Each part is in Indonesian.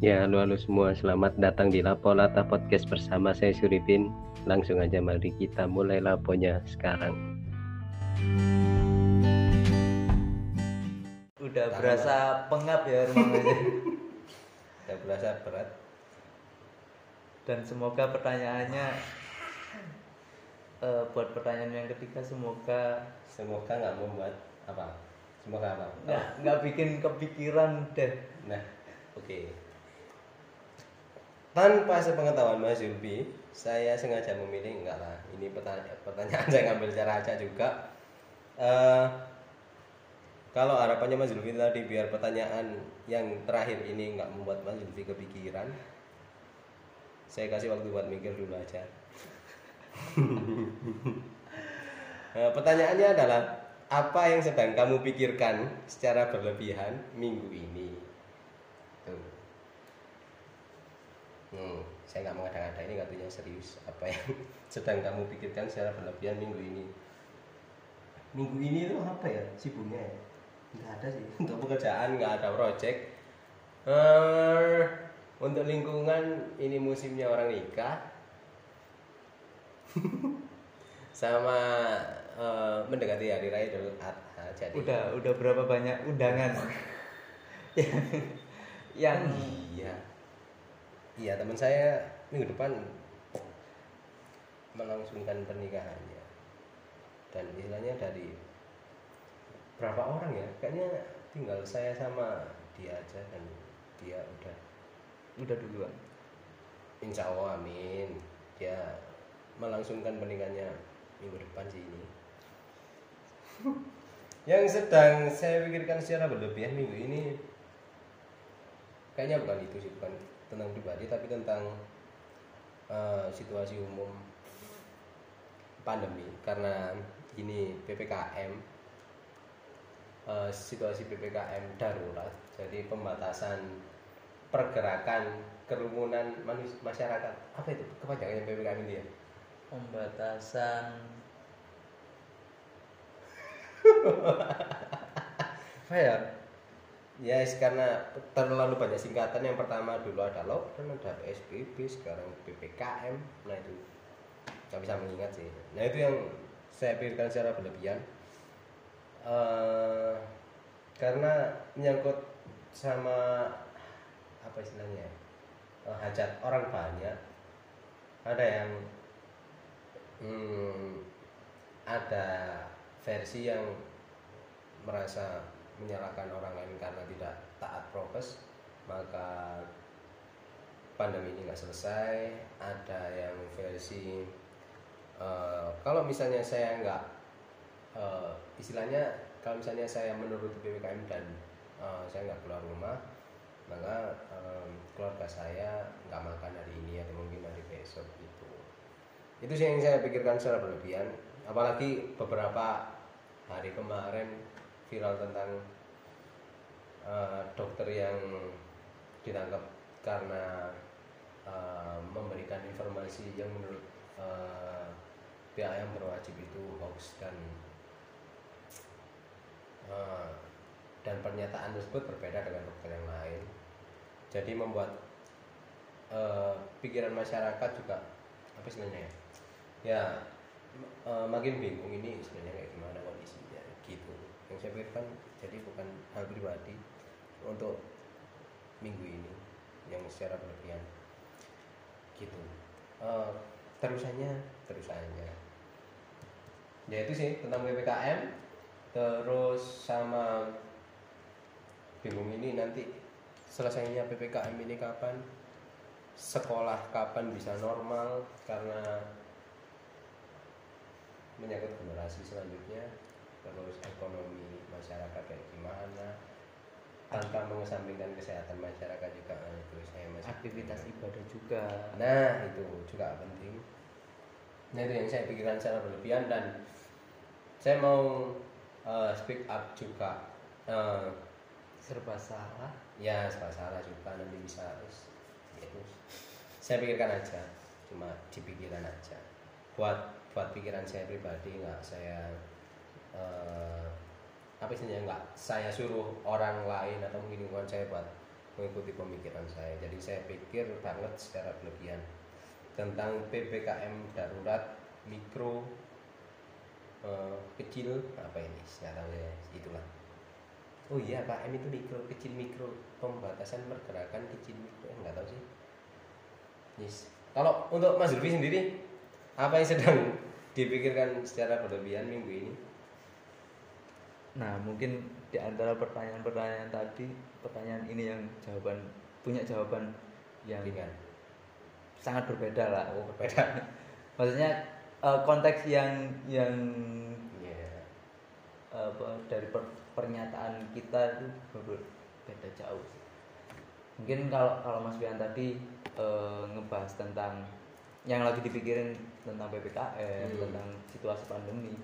Ya, halo halo semua, selamat datang di Lapo Lata Podcast bersama saya Suripin. Langsung aja mari kita mulai laponya sekarang. Udah berasa pengap ya rumahnya. Udah berasa berat. Dan semoga pertanyaannya eh, buat pertanyaan yang ketiga semoga Semoga nggak membuat apa? Semoga apa? nggak nggak bikin kepikiran deh. Nah, oke. Tanpa sepengetahuan Mas Zulfi, saya sengaja memilih enggak lah. Ini pertanyaan, pertanyaan saya ngambil cara aja juga. Eh, kalau harapannya Mas Zulfi tadi biar pertanyaan yang terakhir ini nggak membuat Mas Zulfi kepikiran, saya kasih waktu buat mikir dulu aja. Nah, pertanyaannya adalah apa yang sedang kamu pikirkan secara berlebihan minggu ini? Tuh. Hmm, saya nggak mengada-ngada ini katanya serius. Apa yang sedang kamu pikirkan secara berlebihan minggu ini? Minggu ini tuh apa ya sibuknya? ya? Nggak ada sih. Untuk pekerjaan nggak ada project. Eh, untuk lingkungan ini musimnya orang nikah. sama eh, mendekati hari raya Idul Adha jadi Udah udah berapa banyak undangan yang yang iya iya teman saya minggu depan melangsungkan pernikahannya dan istilahnya dari berapa orang ya? Kayaknya tinggal saya sama dia aja dan dia udah udah duluan. insya Allah amin. Dia melangsungkan pernikahannya minggu depan sih ini. Yang sedang saya pikirkan secara berlebihan minggu ini kayaknya bukan itu sih bukan tentang pribadi tapi tentang eh, situasi umum pandemi. Karena ini ppkm eh, situasi ppkm darurat jadi pembatasan pergerakan kerumunan manus- masyarakat. Apa itu kepanjangannya ppkm ini ya? Pembatasan apa ya? Ya, yes, karena terlalu banyak singkatan. Yang pertama dulu ada lockdown, ada PSBB, sekarang PPKM. Nah itu nggak bisa mengingat sih. Nah itu yang saya pikirkan secara berlebihan. Eh, karena menyangkut sama apa istilahnya ya, eh, hajat orang banyak. Ada yang hmm, ada versi yang merasa menyalahkan orang lain karena tidak taat prokes maka pandemi ini nggak selesai. Ada yang versi eh, kalau misalnya saya nggak eh, istilahnya kalau misalnya saya menuruti ppkm dan eh, saya nggak keluar rumah maka eh, keluarga saya nggak makan hari ini atau mungkin hari besok gitu. Itu sih yang saya pikirkan secara berlebihan. Apalagi beberapa hari kemarin viral tentang eh, dokter yang ditangkap karena eh, memberikan informasi yang menurut eh, pihak yang berwajib itu hoax dan eh, dan pernyataan tersebut berbeda dengan dokter yang lain. Jadi membuat eh, pikiran masyarakat juga apa istilahnya ya? Ya eh, makin bingung ini sebenarnya kayak gimana kondisinya gitu yang saya pikirkan jadi bukan hal pribadi untuk minggu ini yang secara berlebihan. Gitu. Eh, terusannya terusannya. Ya itu sih tentang ppkm terus sama bingung ini nanti selesainya ppkm ini kapan? Sekolah kapan bisa normal? Karena menyangkut generasi selanjutnya terus ekonomi masyarakat kayak gimana tanpa mengesampingkan kesehatan masyarakat juga nah, itu saya masih Aktivitas ibadah juga. nah itu juga penting nah itu yang saya pikirkan secara berlebihan dan saya mau eh, speak up juga Eh, Serba salah. ya serba salah juga nanti bisa ya itu saya pikirkan aja cuma dipikiran aja buat buat pikiran saya pribadi nggak saya eh, apa istilahnya? Nggak saya suruh orang lain atau mungkin lingkungan saya buat mengikuti pemikiran saya. Jadi saya pikir banget secara berlebihan tentang ppkm darurat mikro eh, kecil apa ini? Secara itulah. Oh iya KM itu mikro kecil mikro pembatasan pergerakan kecil mikro enggak tahu sih. Yes. kalau untuk Mas Lutfi sendiri apa yang sedang dipikirkan secara berlebihan minggu ini Nah, mungkin di antara pertanyaan-pertanyaan tadi, pertanyaan ini yang jawaban punya jawaban yang ringan sangat berbeda lah. oh berbeda Maksudnya eh, konteks yang yang Iya. apa, dari per- pernyataan kita itu ber- beda jauh. Mungkin kalau kalau Mas Bian tadi eh, ngebahas tentang yang lagi dipikirin tentang ppkm, Hmm. tentang situasi pandemi.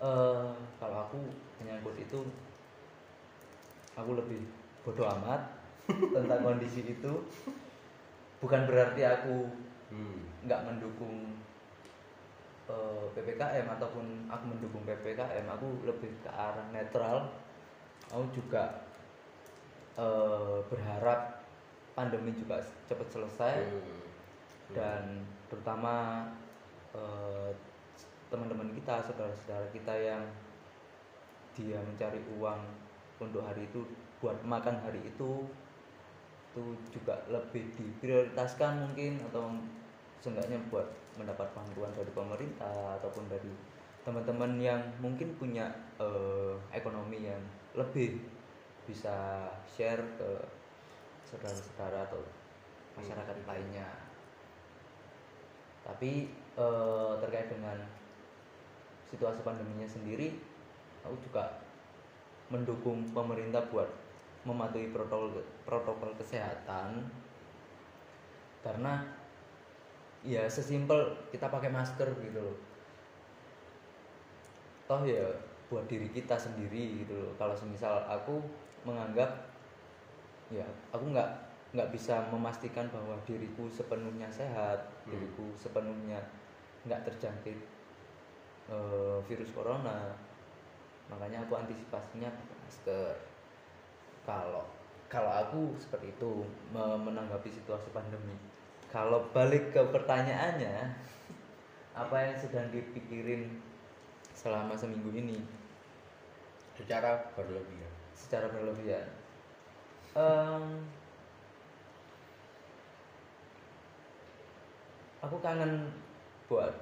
Eh, kalau aku menyangkut itu, aku lebih bodoh amat tentang kondisi itu. Bukan berarti aku hmm. nggak mendukung eh, ppkm ataupun aku mendukung ppkm aku lebih ke arah netral aku juga eh, berharap pandemi juga cepat selesai Hmm. dan terutama eh, teman-teman kita saudara-saudara kita yang dia mencari uang untuk hari itu buat makan hari itu itu juga lebih diprioritaskan mungkin atau seenggaknya buat mendapat bantuan dari pemerintah ataupun dari teman-teman yang mungkin punya eh, ekonomi yang lebih bisa share ke saudara-saudara atau masyarakat lainnya. Tapi eh, terkait dengan situasi pandeminya sendiri aku juga mendukung pemerintah buat mematuhi protokol protokol kesehatan. Karena ya sesimpel kita pakai masker gitu loh. Toh ya buat diri kita sendiri gitu loh. Kalau semisal aku menganggap ya aku nggak nggak bisa memastikan bahwa diriku sepenuhnya sehat Hmm. diriku sepenuhnya nggak terjangkit eh, virus corona. Makanya aku antisipasinya pakai masker. Kalau kalau aku seperti itu me- menanggapi situasi pandemi. Kalau balik ke pertanyaannya apa yang sedang dipikirin selama seminggu ini? Secara berlebihan. Secara berlebihan. Em, aku kangen buat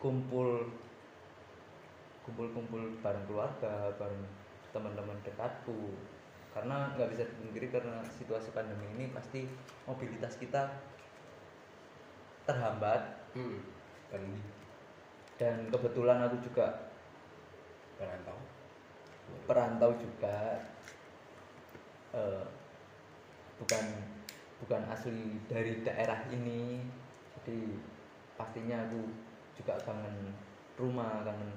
kumpul kumpul-kumpul bareng keluarga bareng teman-teman dekatku. Karena nggak bisa dipungkiri karena situasi pandemi ini pasti mobilitas kita terhambat. Hmm. dan dan kebetulan aku juga perantau. perantau juga eh, bukan bukan asli dari daerah ini. Jadi pastinya aku juga kangen rumah kangen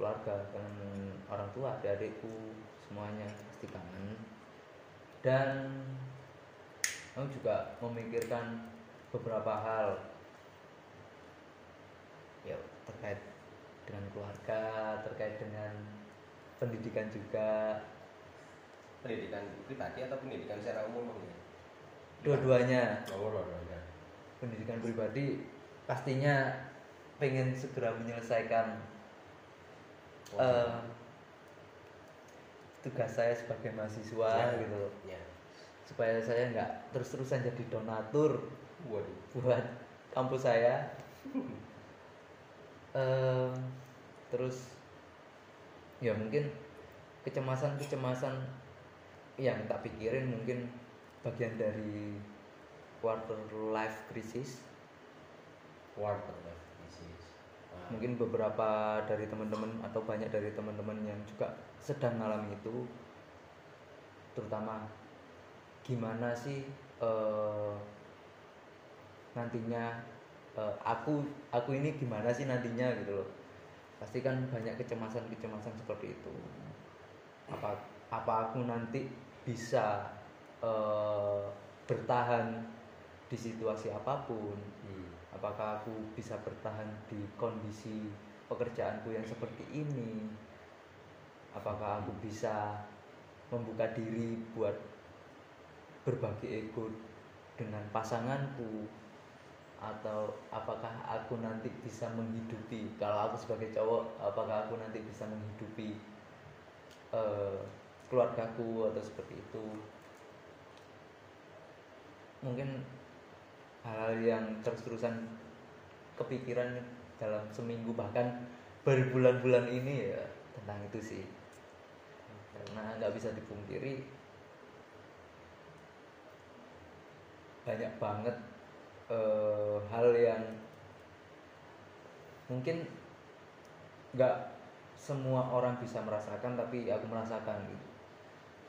keluarga kangen orang tua adik-adikku semuanya pasti kangen. Dan aku juga memikirkan beberapa hal ya terkait dengan keluarga terkait dengan pendidikan juga. Pendidikan pribadi atau pendidikan secara umum dua-duanya. Oh loh ya pendidikan pribadi pastinya pengen segera menyelesaikan eh, tugas saya sebagai mahasiswa Ya. gitu. ya. Supaya saya nggak terus-terusan jadi donatur waduh. buat kampus saya. Eh, terus ya mungkin kecemasan-kecemasan yang tak pikirin mungkin bagian dari quarter life crisis. Quarter life mungkin beberapa dari teman-teman atau banyak dari teman-teman yang juga sedang mengalami itu terutama gimana sih eh, nantinya eh, aku aku ini gimana sih nantinya gitu loh. Pasti kan banyak kecemasan-kecemasan seperti itu. Apa apa aku nanti bisa eh, bertahan di situasi apa pun hmm. apakah aku bisa bertahan di kondisi pekerjaanku yang seperti ini? Apakah aku bisa membuka diri buat berbagi ego dengan pasanganku? Atau apakah aku nanti bisa menghidupi kalau aku sebagai cowok apakah aku nanti bisa menghidupi uh, keluargaku atau seperti itu? Mungkin hal-hal yang terus-terusan kepikiran dalam seminggu bahkan berbulan-bulan ini ya tentang itu sih. Karena nggak bisa dipungkiri banyak banget uh, hal yang mungkin nggak semua orang bisa merasakan tapi aku merasakan gitu.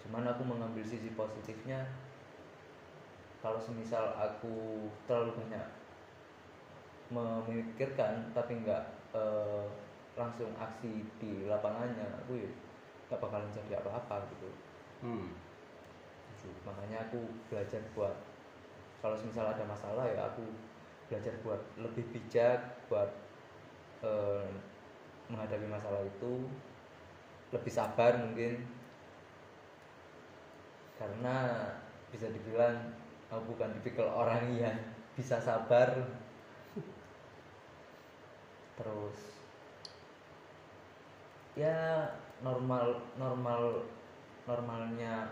Cuman aku mengambil sisi positifnya kalau semisal aku terlalu banyak memikirkan tapi nggak uh, langsung aksi di lapangannya aku ya nggak bakalan jadi apa-apa gitu. Hmm. makanya aku belajar buat kalau misal ada masalah ya aku belajar buat lebih bijak buat eh, menghadapi masalah itu lebih sabar mungkin. Karena bisa dibilang aku bukan tipikal orang yang bisa sabar. Terus ya normal normal normalnya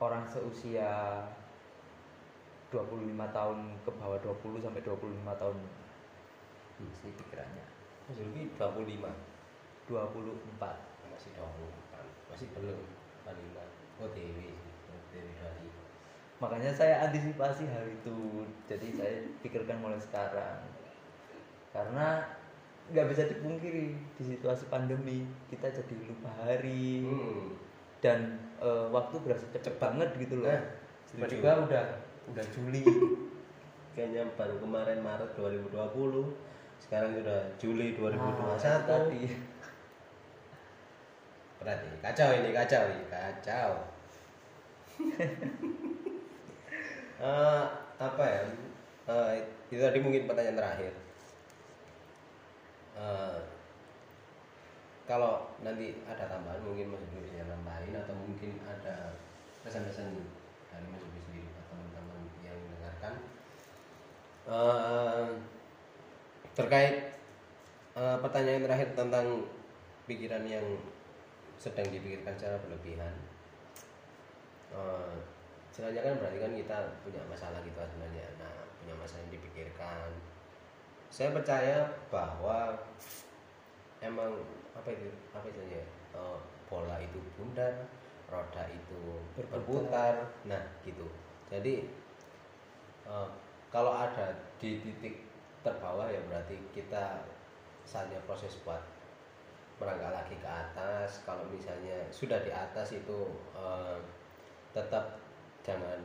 orang seusia 25 tahun ke bawah 20 sampai 25 tahun. Sih pikirannya. Mas Zulfi 25 24 masih 24 masih belum palingan oh Dewi Dari makanya saya antisipasi hal itu jadi saya pikirkan mulai sekarang karena nggak bisa dipungkiri di situasi pandemi kita jadi lupa hari hmm dan uh, waktu berasa cepet banget gitu loh. Nah, tiba-tiba udah udah Juli. Kayaknya baru kemarin Maret 2020, sekarang sudah Juli 2021. Nah, tadi. Berarti kacau ini, kacau ini, kacau. Uh, apa ya? Uh, itu tadi mungkin pertanyaan terakhir. Uh, kalau nanti ada tambahan mungkin Mas Yudi bisa nambahin atau mungkin ada pesan-pesan dari Mas Yudi sendiri atau teman-teman yang mendengarkan uh, terkait uh, pertanyaan terakhir tentang pikiran yang sedang dipikirkan secara berlebihan uh, sebenarnya kan berarti kan kita punya masalah gitu sebenarnya. Nah punya masalah yang dipikirkan. Saya percaya bahwa emang apa itu apa itu ya uh, bola itu bundar roda itu berputar. Nah gitu. Jadi uh, kalau ada di titik terbawah ya berarti kita saatnya proses buat merangkak lagi ke atas. Kalau misalnya sudah di atas itu uh, tetap jangan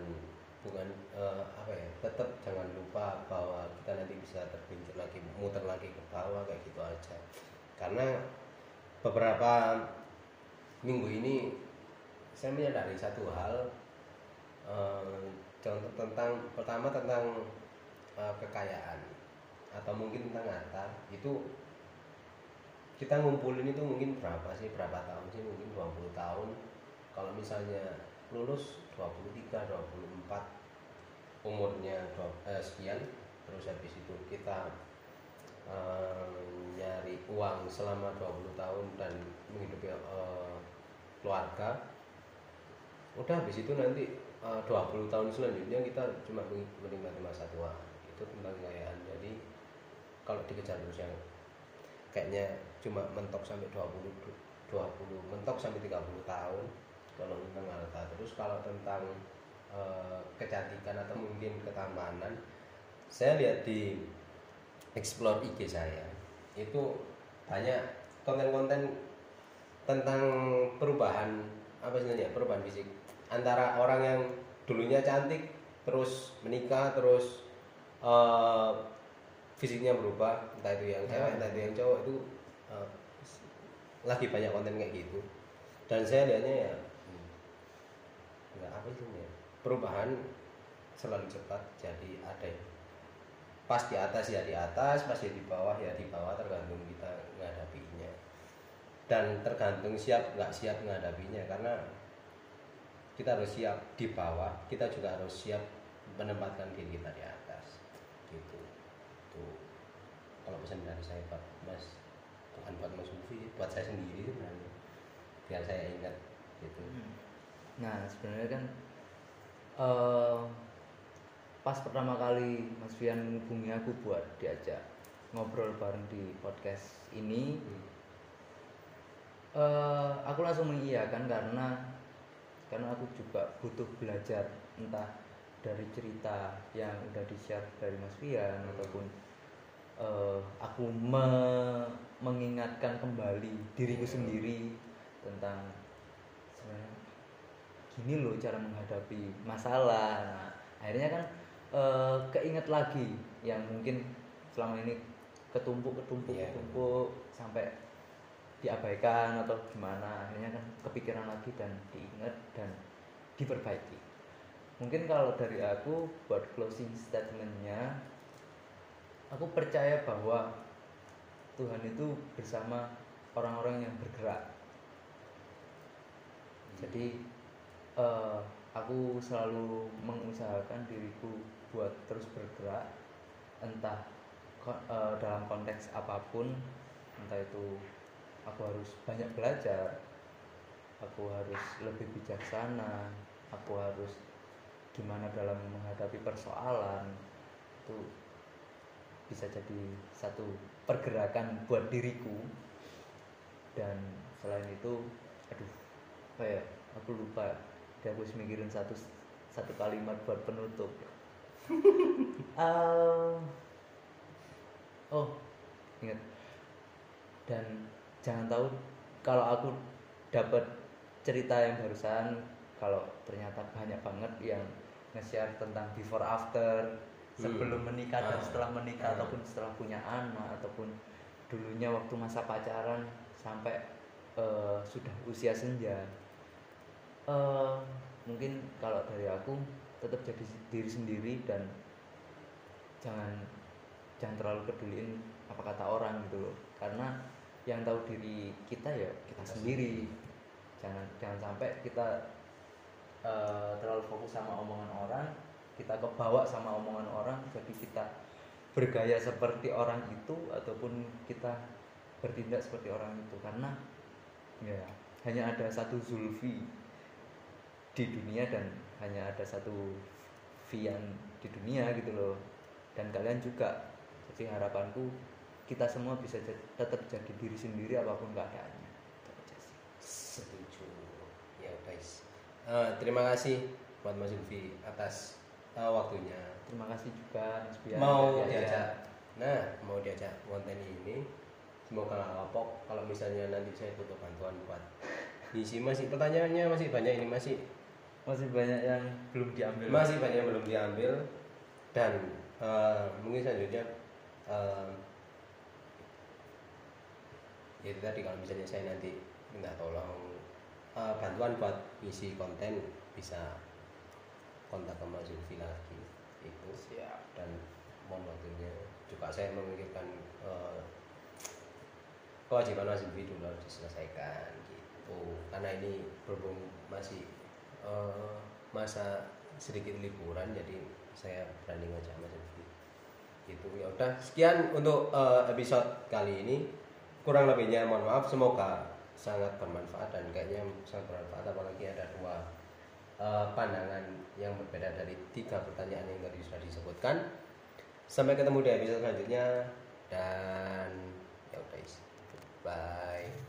bukan uh, apa ya tetap jangan lupa bahwa kita nanti bisa tergelincir lagi muter lagi ke bawah kayak gitu aja. Karena beberapa minggu ini saya menyadari satu hal eh, contoh tentang pertama tentang eh, kekayaan atau mungkin tentang harta itu kita ngumpulin itu mungkin berapa sih berapa tahun sih mungkin 20 tahun. Kalau misalnya lulus 23 24 umurnya eh, sekian terus habis itu kita nyari uang selama 20 tahun dan menghidupi uh, keluarga. Udah habis itu nanti eh, uh, 20 tahun selanjutnya kita cuma menikmati masa tua itu tentang kekayaan. Jadi kalau dikejar terus yang kayaknya cuma mentok sampai 20 20 mentok sampai 30 tahun kalau tentang harta terus kalau tentang uh, kecantikan atau mungkin ketamanan saya lihat di explore IG saya itu banyak konten-konten tentang perubahan apa sebenarnya perubahan fisik. Antara orang yang dulunya cantik terus menikah terus uh, fisiknya berubah entah itu yang cewek entah itu yang cowok itu uh, lagi banyak konten kayak gitu. Dan saya lihatnya ya enggak apa sih ya perubahan selalu cepat jadi ada. Pas di atas ya di atas pas di bawah ya di bawah tergantung kita menghadapinya dan tergantung siap nggak siap menghadapinya karena kita harus siap di bawah kita juga harus siap menempatkan diri kita di atas. Gitu. Tuh. Kalau pesan dari saya Pak Mas bukan buat Mas Ufi buat saya sendiri sebenarnya. Biar saya ingat gitu Nah sebenarnya kan eh, pas pertama kali Mas Fian menghubungi aku buat diajak ngobrol bareng di podcast ini, Hmm. eh, aku langsung mengiyakan karena karena aku juga butuh belajar entah dari cerita yang udah di share dari Mas Fian ataupun eh, aku me- mengingatkan kembali diriku sendiri tentang sebenarnya gini loh cara menghadapi masalah. Nah, akhirnya kan eh, keinget lagi yang mungkin selama ini ketumpuk ketumpuk Iya. ketumpuk sampai diabaikan atau gimana. Akhirnya kan kepikiran lagi dan diingat dan diperbaiki. Mungkin kalau dari aku buat closing statementnya aku percaya bahwa Tuhan itu bersama orang-orang yang bergerak. Jadi eh, aku selalu mengusahakan diriku buat terus bergerak entah eh, dalam konteks apa pun entah itu aku harus banyak belajar aku harus lebih bijaksana aku harus gimana dalam menghadapi persoalan itu bisa jadi satu pergerakan buat diriku. Dan selain itu aduh apa ya aku lupa aku harus mikirin satu satu kalimat buat penutup Eh, oh ingat dan jangan tahu kalau aku dapat cerita yang barusan kalau ternyata banyak banget yang nge-share tentang before after sebelum menikah dan Ah. setelah menikah Ah. ataupun setelah punya anak ataupun dulunya waktu masa pacaran sampai eh, sudah usia senja Eh, mungkin kalau dari aku tetap jadi diri sendiri dan jangan jangan terlalu peduliin apa kata orang gitu loh. Karena yang tahu diri kita ya kita sendiri. Jangan jangan sampai kita eh, terlalu fokus sama omongan orang kita kebawa sama omongan orang jadi kita bergaya seperti orang itu ataupun kita bertindak seperti orang itu. Karena ya hanya ada satu Zulfi di dunia dan hanya ada satu Vian di dunia gitu loh. Dan kalian juga jadi harapanku kita semua bisa jad- tetap jadi diri sendiri apa pun keadaannya. Itu aja sih. setuju. Ya guys. Eh, terima kasih buat Mas Zulfi atas eh, waktunya. Terima kasih juga Mas Bian. Mau diajak. diajak nah mau diajak konten ini semoga nggak kapok. Kalau misalnya nanti saya butuh bantuan buat isi masih pertanyaannya masih banyak ini masih masih banyak yang belum diambil. Masih banyak yang belum diambil. Dan eh, mungkin selanjutnya eh, ya itu tadi kalau misalnya saya nanti minta tolong eh, bantuan buat isi konten bisa kontak ke Mas Zulfi lagi. Itu. Siap. Dan mohon waktunya juga saya memikirkan eh, kewajiban Mas Zulfi dulu harus diselesaikan gitu. Karena ini berhubung masih eh, masa sedikit liburan jadi saya berani ngajak Mas Zulfi itu ya udah sekian untuk eh, episode kali ini. Kurang lebihnya mohon maaf semoga sangat bermanfaat dan kayaknya sangat bermanfaat apalagi ada dua eh, pandangan yang berbeda dari tiga pertanyaan yang tadi sudah disebutkan. Sampai ketemu di episode selanjutnya dan ya udah bye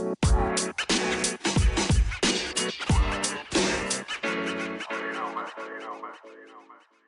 You know, man. You.